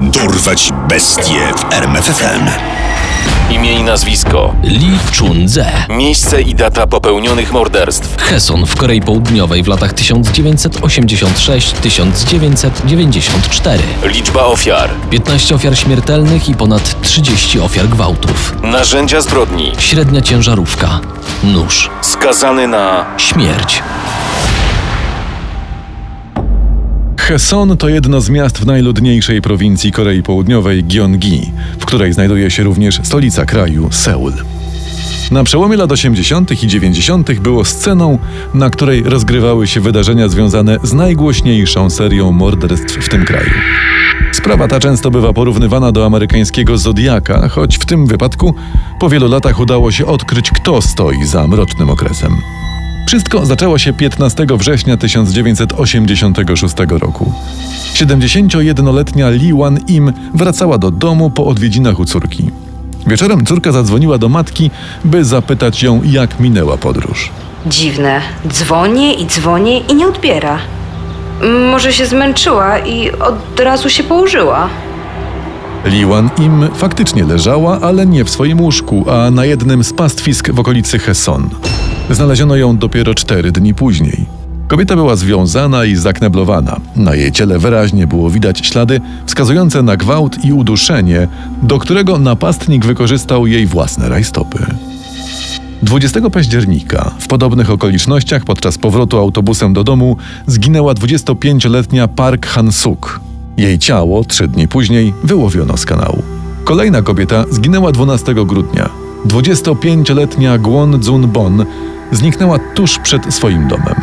Dorwać bestie w RMFFM. Imię i nazwisko. Lee Chun-ze. Miejsce i data popełnionych morderstw. Cheson w Korei Południowej w latach 1986-1994. Liczba ofiar. 15 ofiar śmiertelnych i ponad 30 ofiar gwałtów. Narzędzia zbrodni. Średnia ciężarówka. Nóż. Skazany na Śmierć. Cheson to jedno z miast w najludniejszej prowincji Korei Południowej Gyeonggi, w której znajduje się również stolica kraju Seul. Na przełomie lat 80. i 90. było sceną, na której rozgrywały się wydarzenia związane z najgłośniejszą serią morderstw w tym kraju. Sprawa ta często bywa porównywana do amerykańskiego Zodiaka, choć w tym wypadku po wielu latach udało się odkryć, kto stoi za mrocznym okresem. Wszystko zaczęło się 15 września 1986 roku. 71-letnia Lee Wan Im wracała do domu po odwiedzinach u córki. Wieczorem córka zadzwoniła do matki, by zapytać ją, jak minęła podróż. Dziwne. Dzwonię i dzwonię i nie odbiera. Może się zmęczyła i od razu się położyła. Lee Wan Im faktycznie leżała, ale nie w swoim łóżku, a na jednym z pastwisk w okolicy Heson. Znaleziono ją dopiero cztery dni później. Kobieta była związana i zakneblowana. Na jej ciele wyraźnie było widać ślady wskazujące na gwałt i uduszenie, do którego napastnik wykorzystał jej własne rajstopy. 20 października w podobnych okolicznościach podczas powrotu autobusem do domu zginęła 25-letnia Park Han-suk. Jej ciało trzy dni później wyłowiono z kanału. Kolejna kobieta zginęła 12 grudnia. 25-letnia Gwon Jun-bon zniknęła tuż przed swoim domem.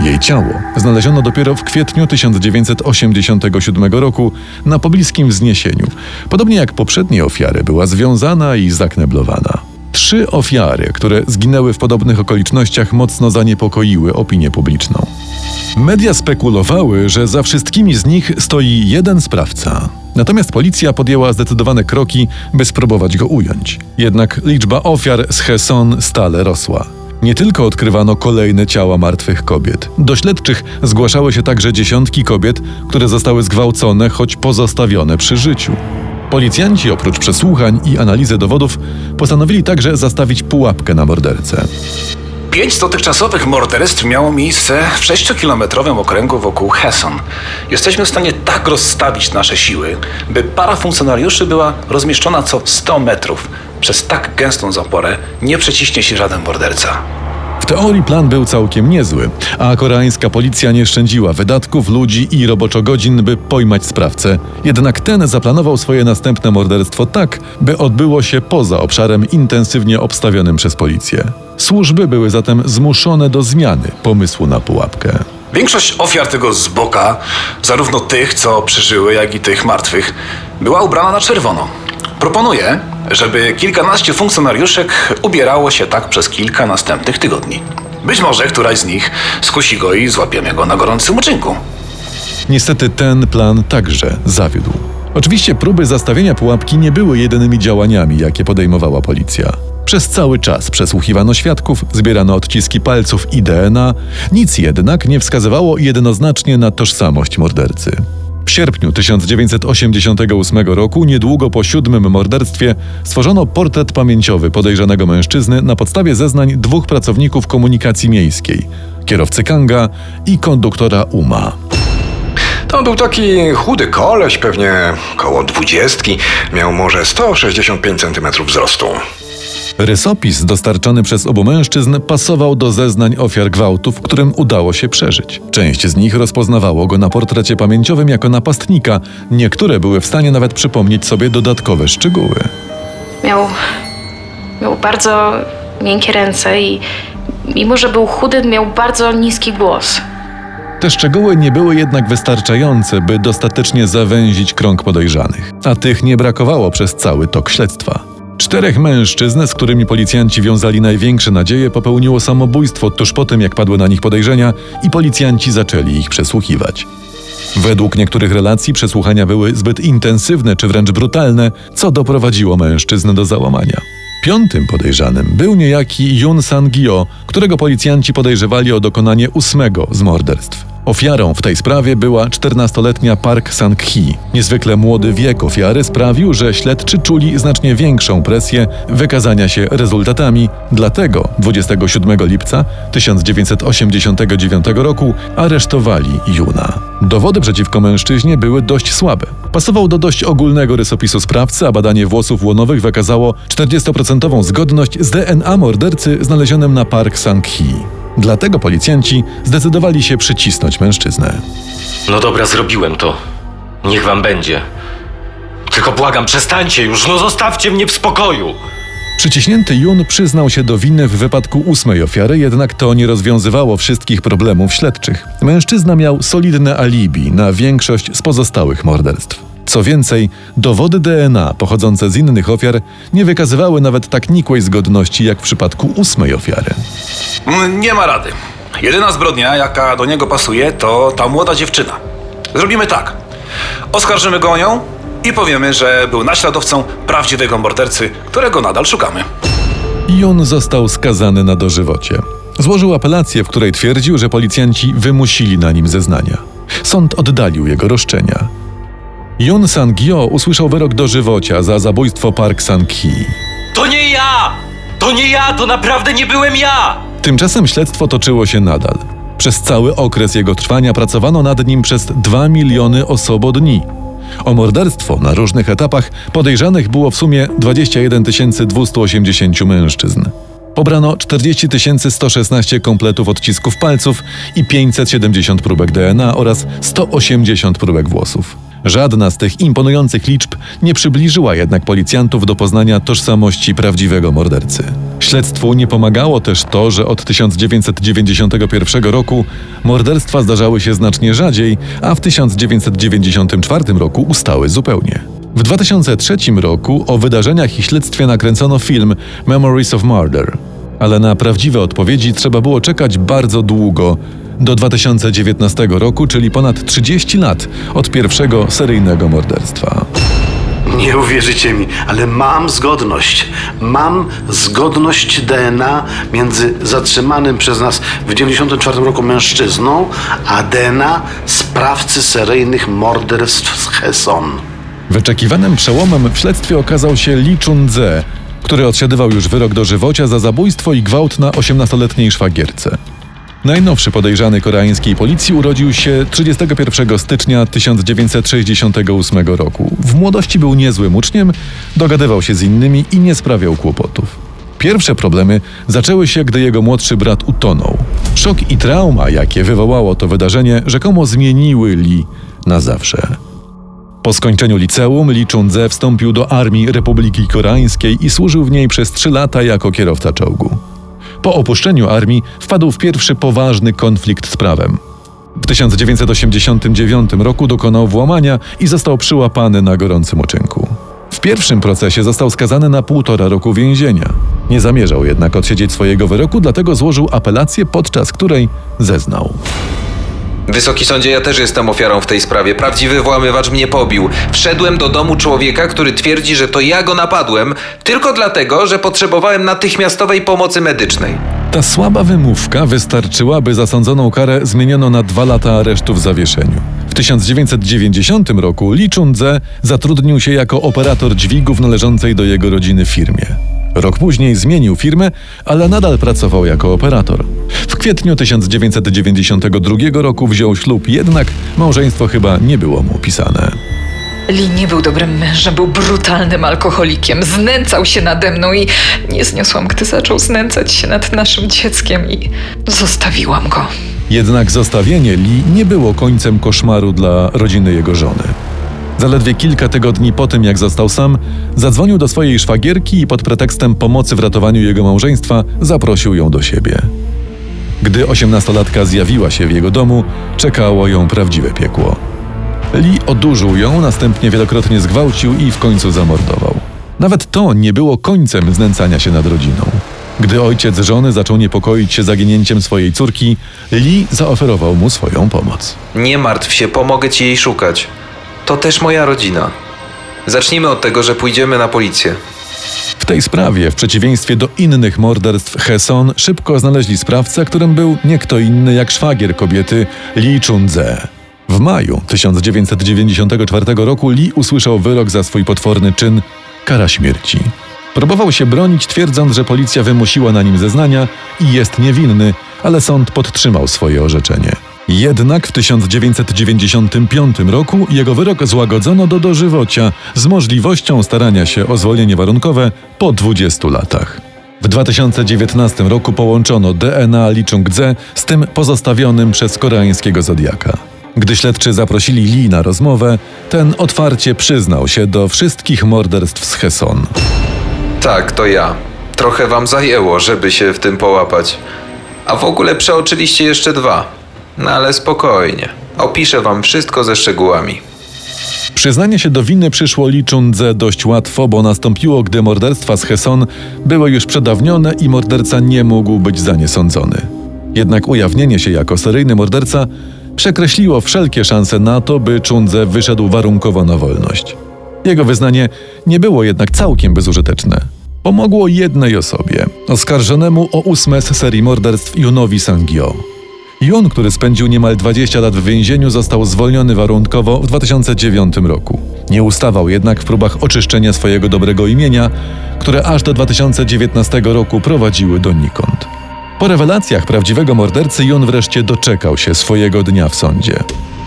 Jej ciało znaleziono dopiero w kwietniu 1987 roku na pobliskim wzniesieniu. Podobnie jak poprzednie ofiary, była związana i zakneblowana. Trzy ofiary, które zginęły w podobnych okolicznościach, mocno zaniepokoiły opinię publiczną. Media spekulowały, że za wszystkimi z nich stoi jeden sprawca. Natomiast policja podjęła zdecydowane kroki, by spróbować go ująć. Jednak liczba ofiar z Heson stale rosła. Nie tylko odkrywano kolejne ciała martwych kobiet. Do śledczych zgłaszały się także dziesiątki kobiet, które zostały zgwałcone, choć pozostawione przy życiu. Policjanci oprócz przesłuchań i analizy dowodów postanowili także zastawić pułapkę na mordercę. Pięć dotychczasowych morderstw miało miejsce w 6-kilometrowym okręgu wokół Heson. Jesteśmy w stanie tak rozstawić nasze siły, by para funkcjonariuszy była rozmieszczona co 100 metrów. Przez tak gęstą zaporę nie przeciśnie się żaden morderca. W teorii plan był całkiem niezły, a koreańska policja nie szczędziła wydatków, ludzi i roboczogodzin, by pojmać sprawcę. Jednak ten zaplanował swoje następne morderstwo tak, by odbyło się poza obszarem intensywnie obstawionym przez policję. Służby były zatem zmuszone do zmiany pomysłu na pułapkę. Większość ofiar tego zboka, zarówno tych, co przeżyły, jak i tych martwych, była ubrana na czerwono. Proponuję, żeby kilkanaście funkcjonariuszek ubierało się tak przez kilka następnych tygodni. Być może któraś z nich skusi go i złapiemy go na gorącym uczynku. Niestety ten plan także zawiódł. Oczywiście próby zastawienia pułapki nie były jedynymi działaniami, jakie podejmowała policja. Przez cały czas przesłuchiwano świadków, zbierano odciski palców i DNA, nic jednak nie wskazywało jednoznacznie na tożsamość mordercy. W sierpniu 1988 roku, niedługo po siódmym morderstwie, stworzono portret pamięciowy podejrzanego mężczyzny na podstawie zeznań dwóch pracowników komunikacji miejskiej kierowcy Kanga i konduktora Uma. To był taki chudy koleś, pewnie koło dwudziestki. Miał może 165 cm wzrostu. Rysopis dostarczany przez obu mężczyzn pasował do zeznań ofiar gwałtów, którym udało się przeżyć. Część z nich rozpoznawało go na portrecie pamięciowym jako napastnika, niektóre były w stanie nawet przypomnieć sobie dodatkowe szczegóły. Miał, miał bardzo miękkie ręce i mimo, że był chudy, miał bardzo niski głos. Te szczegóły nie były jednak wystarczające, by dostatecznie zawęzić krąg podejrzanych, a tych nie brakowało przez cały tok śledztwa. Czterech mężczyzn, z którymi policjanci wiązali największe nadzieje, popełniło samobójstwo tuż po tym, jak padły na nich podejrzenia i policjanci zaczęli ich przesłuchiwać. Według niektórych relacji przesłuchania były zbyt intensywne czy wręcz brutalne, co doprowadziło mężczyzn do załamania. Piątym podejrzanym był niejaki Yun Sang-gyo, którego policjanci podejrzewali o dokonanie ósmego z morderstw. Ofiarą w tej sprawie była 14-letnia Park Sang-hee. Niezwykle młody wiek ofiary sprawił, że śledczy czuli znacznie większą presję wykazania się rezultatami. Dlatego 27 lipca 1989 roku aresztowali Juna. Dowody przeciwko mężczyźnie były dość słabe. Pasował do dość ogólnego rysopisu sprawcy, a badanie włosów łonowych wykazało 40% zgodność z DNA mordercy znalezionym na Park Sang-hee. Dlatego policjanci zdecydowali się przycisnąć mężczyznę. No dobra, zrobiłem to. Niech wam będzie. Tylko błagam, przestańcie już, no zostawcie mnie w spokoju. Przyciśnięty Jun przyznał się do winy w wypadku ósmej ofiary, jednak to nie rozwiązywało wszystkich problemów śledczych. Mężczyzna miał solidne alibi na większość z pozostałych morderstw. Co więcej, dowody DNA pochodzące z innych ofiar nie wykazywały nawet tak nikłej zgodności jak w przypadku ósmej ofiary. Mm, Nie ma rady. Jedyna zbrodnia, jaka do niego pasuje, to ta młoda dziewczyna. Zrobimy tak. Oskarżymy go o nią i powiemy, że był naśladowcą prawdziwego mordercy, którego nadal szukamy. Jun został skazany na dożywocie. Złożył apelację, w której twierdził, że policjanci wymusili na nim zeznania. Sąd oddalił jego roszczenia. Yun Sang-gyo usłyszał wyrok dożywocia za zabójstwo Park Sang-hee. To nie ja! To nie ja, to naprawdę nie byłem ja! Tymczasem śledztwo toczyło się nadal. Przez cały okres jego trwania pracowano nad nim przez 2 miliony osobodni. O morderstwo na różnych etapach podejrzanych było w sumie 21 280 mężczyzn. Pobrano 40 116 kompletów odcisków palców i 570 próbek DNA oraz 180 próbek włosów. Żadna z tych imponujących liczb nie przybliżyła jednak policjantów do poznania tożsamości prawdziwego mordercy. Śledztwu nie pomagało też to, że od 1991 roku morderstwa zdarzały się znacznie rzadziej, a w 1994 roku ustały zupełnie. W 2003 roku o wydarzeniach i śledztwie nakręcono film Memories of Murder, ale na prawdziwe odpowiedzi trzeba było czekać bardzo długo do 2019 roku, czyli ponad 30 lat od pierwszego seryjnego morderstwa. Nie uwierzycie mi, ale mam zgodność. Mam zgodność DNA między zatrzymanym przez nas w 94 roku mężczyzną, a DNA sprawcy seryjnych morderstw z Heson. Wyczekiwanym przełomem w śledztwie okazał się Lee Chun-ze, który odsiadywał już wyrok dożywocia za zabójstwo i gwałt na 18-letniej szwagierce. Najnowszy podejrzany koreańskiej policji urodził się 31 stycznia 1968 roku. W młodości był niezłym uczniem, dogadywał się z innymi i nie sprawiał kłopotów. Pierwsze problemy zaczęły się, gdy jego młodszy brat utonął. Szok i trauma, jakie wywołało to wydarzenie, rzekomo zmieniły Lee na zawsze. Po skończeniu liceum Lee Chun-ze wstąpił do Armii Republiki Koreańskiej i służył w niej przez trzy lata jako kierowca czołgu. Po opuszczeniu armii wpadł w pierwszy poważny konflikt z prawem. W 1989 roku dokonał włamania i został przyłapany na gorącym uczynku. W pierwszym procesie został skazany na półtora roku więzienia. Nie zamierzał jednak odsiedzieć swojego wyroku, dlatego złożył apelację, podczas której zeznał. Wysoki sądzie, ja też jestem ofiarą w tej sprawie. Prawdziwy włamywacz mnie pobił. Wszedłem do domu człowieka, który twierdzi, że to ja go napadłem, tylko dlatego, że potrzebowałem natychmiastowej pomocy medycznej. Ta słaba wymówka wystarczyła, by zasądzoną karę zmieniono na dwa lata aresztu w zawieszeniu. W 1990 roku Lee Chun-ze zatrudnił się jako operator dźwigów należącej do jego rodziny firmie. Rok później zmienił firmę, ale nadal pracował jako operator. W kwietniu 1992 roku wziął ślub, jednak małżeństwo chyba nie było mu pisane. Lee nie był dobrym mężem, był brutalnym alkoholikiem. Znęcał się nade mną i nie zniosłam, gdy zaczął znęcać się nad naszym dzieckiem i zostawiłam go. Jednak zostawienie Lee nie było końcem koszmaru dla rodziny jego żony. Zaledwie kilka tygodni po tym, jak został sam, zadzwonił do swojej szwagierki i pod pretekstem pomocy w ratowaniu jego małżeństwa zaprosił ją do siebie. Gdy osiemnastolatka zjawiła się w jego domu, czekało ją prawdziwe piekło. Lee odurzył ją, następnie wielokrotnie zgwałcił i w końcu zamordował. Nawet to nie było końcem znęcania się nad rodziną. Gdy ojciec żony zaczął niepokoić się zaginięciem swojej córki, Lee zaoferował mu swoją pomoc. Nie martw się, pomogę ci jej szukać. To też moja rodzina. Zacznijmy od tego, że pójdziemy na policję. W tej sprawie, w przeciwieństwie do innych morderstw Heson, szybko znaleźli sprawcę, którym był nie kto inny jak szwagier kobiety Lee Chun-ze. W maju 1994 roku Lee usłyszał wyrok za swój potworny czyn kara śmierci. Próbował się bronić, twierdząc, że policja wymusiła na nim zeznania i jest niewinny, ale sąd podtrzymał swoje orzeczenie. Jednak w 1995 roku jego wyrok złagodzono do dożywocia z możliwością starania się o zwolnienie warunkowe po 20 latach. W 2019 roku połączono DNA Lee Chung-dze z tym pozostawionym przez koreańskiego Zodiaka. Gdy śledczy zaprosili Lee na rozmowę, ten otwarcie przyznał się do wszystkich morderstw z Heson. Tak, to ja. Trochę wam zajęło, żeby się w tym połapać. A w ogóle przeoczyliście jeszcze dwa. No ale spokojnie. Opiszę wam wszystko ze szczegółami. Przyznanie się do winy przyszło Lee Chun-dze dość łatwo, bo nastąpiło, gdy morderstwa z Heson były już przedawnione i morderca nie mógł być za nie sądzony. Jednak ujawnienie się jako seryjny morderca przekreśliło wszelkie szanse na to, by Chun-dze wyszedł warunkowo na wolność. Jego wyznanie nie było jednak całkiem bezużyteczne. Pomogło jednej osobie, oskarżonemu o ósme z serii morderstw Junowi Sangio. Jun, który spędził niemal 20 lat w więzieniu, został zwolniony warunkowo w 2009 roku. Nie ustawał jednak w próbach oczyszczenia swojego dobrego imienia, które aż do 2019 roku prowadziły donikąd. Po rewelacjach prawdziwego mordercy Jun wreszcie doczekał się swojego dnia w sądzie.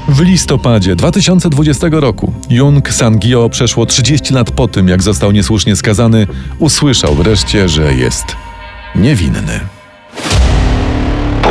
W listopadzie 2020 roku Jung Sangio przeszło 30 lat po tym, jak został niesłusznie skazany, usłyszał wreszcie, że jest niewinny.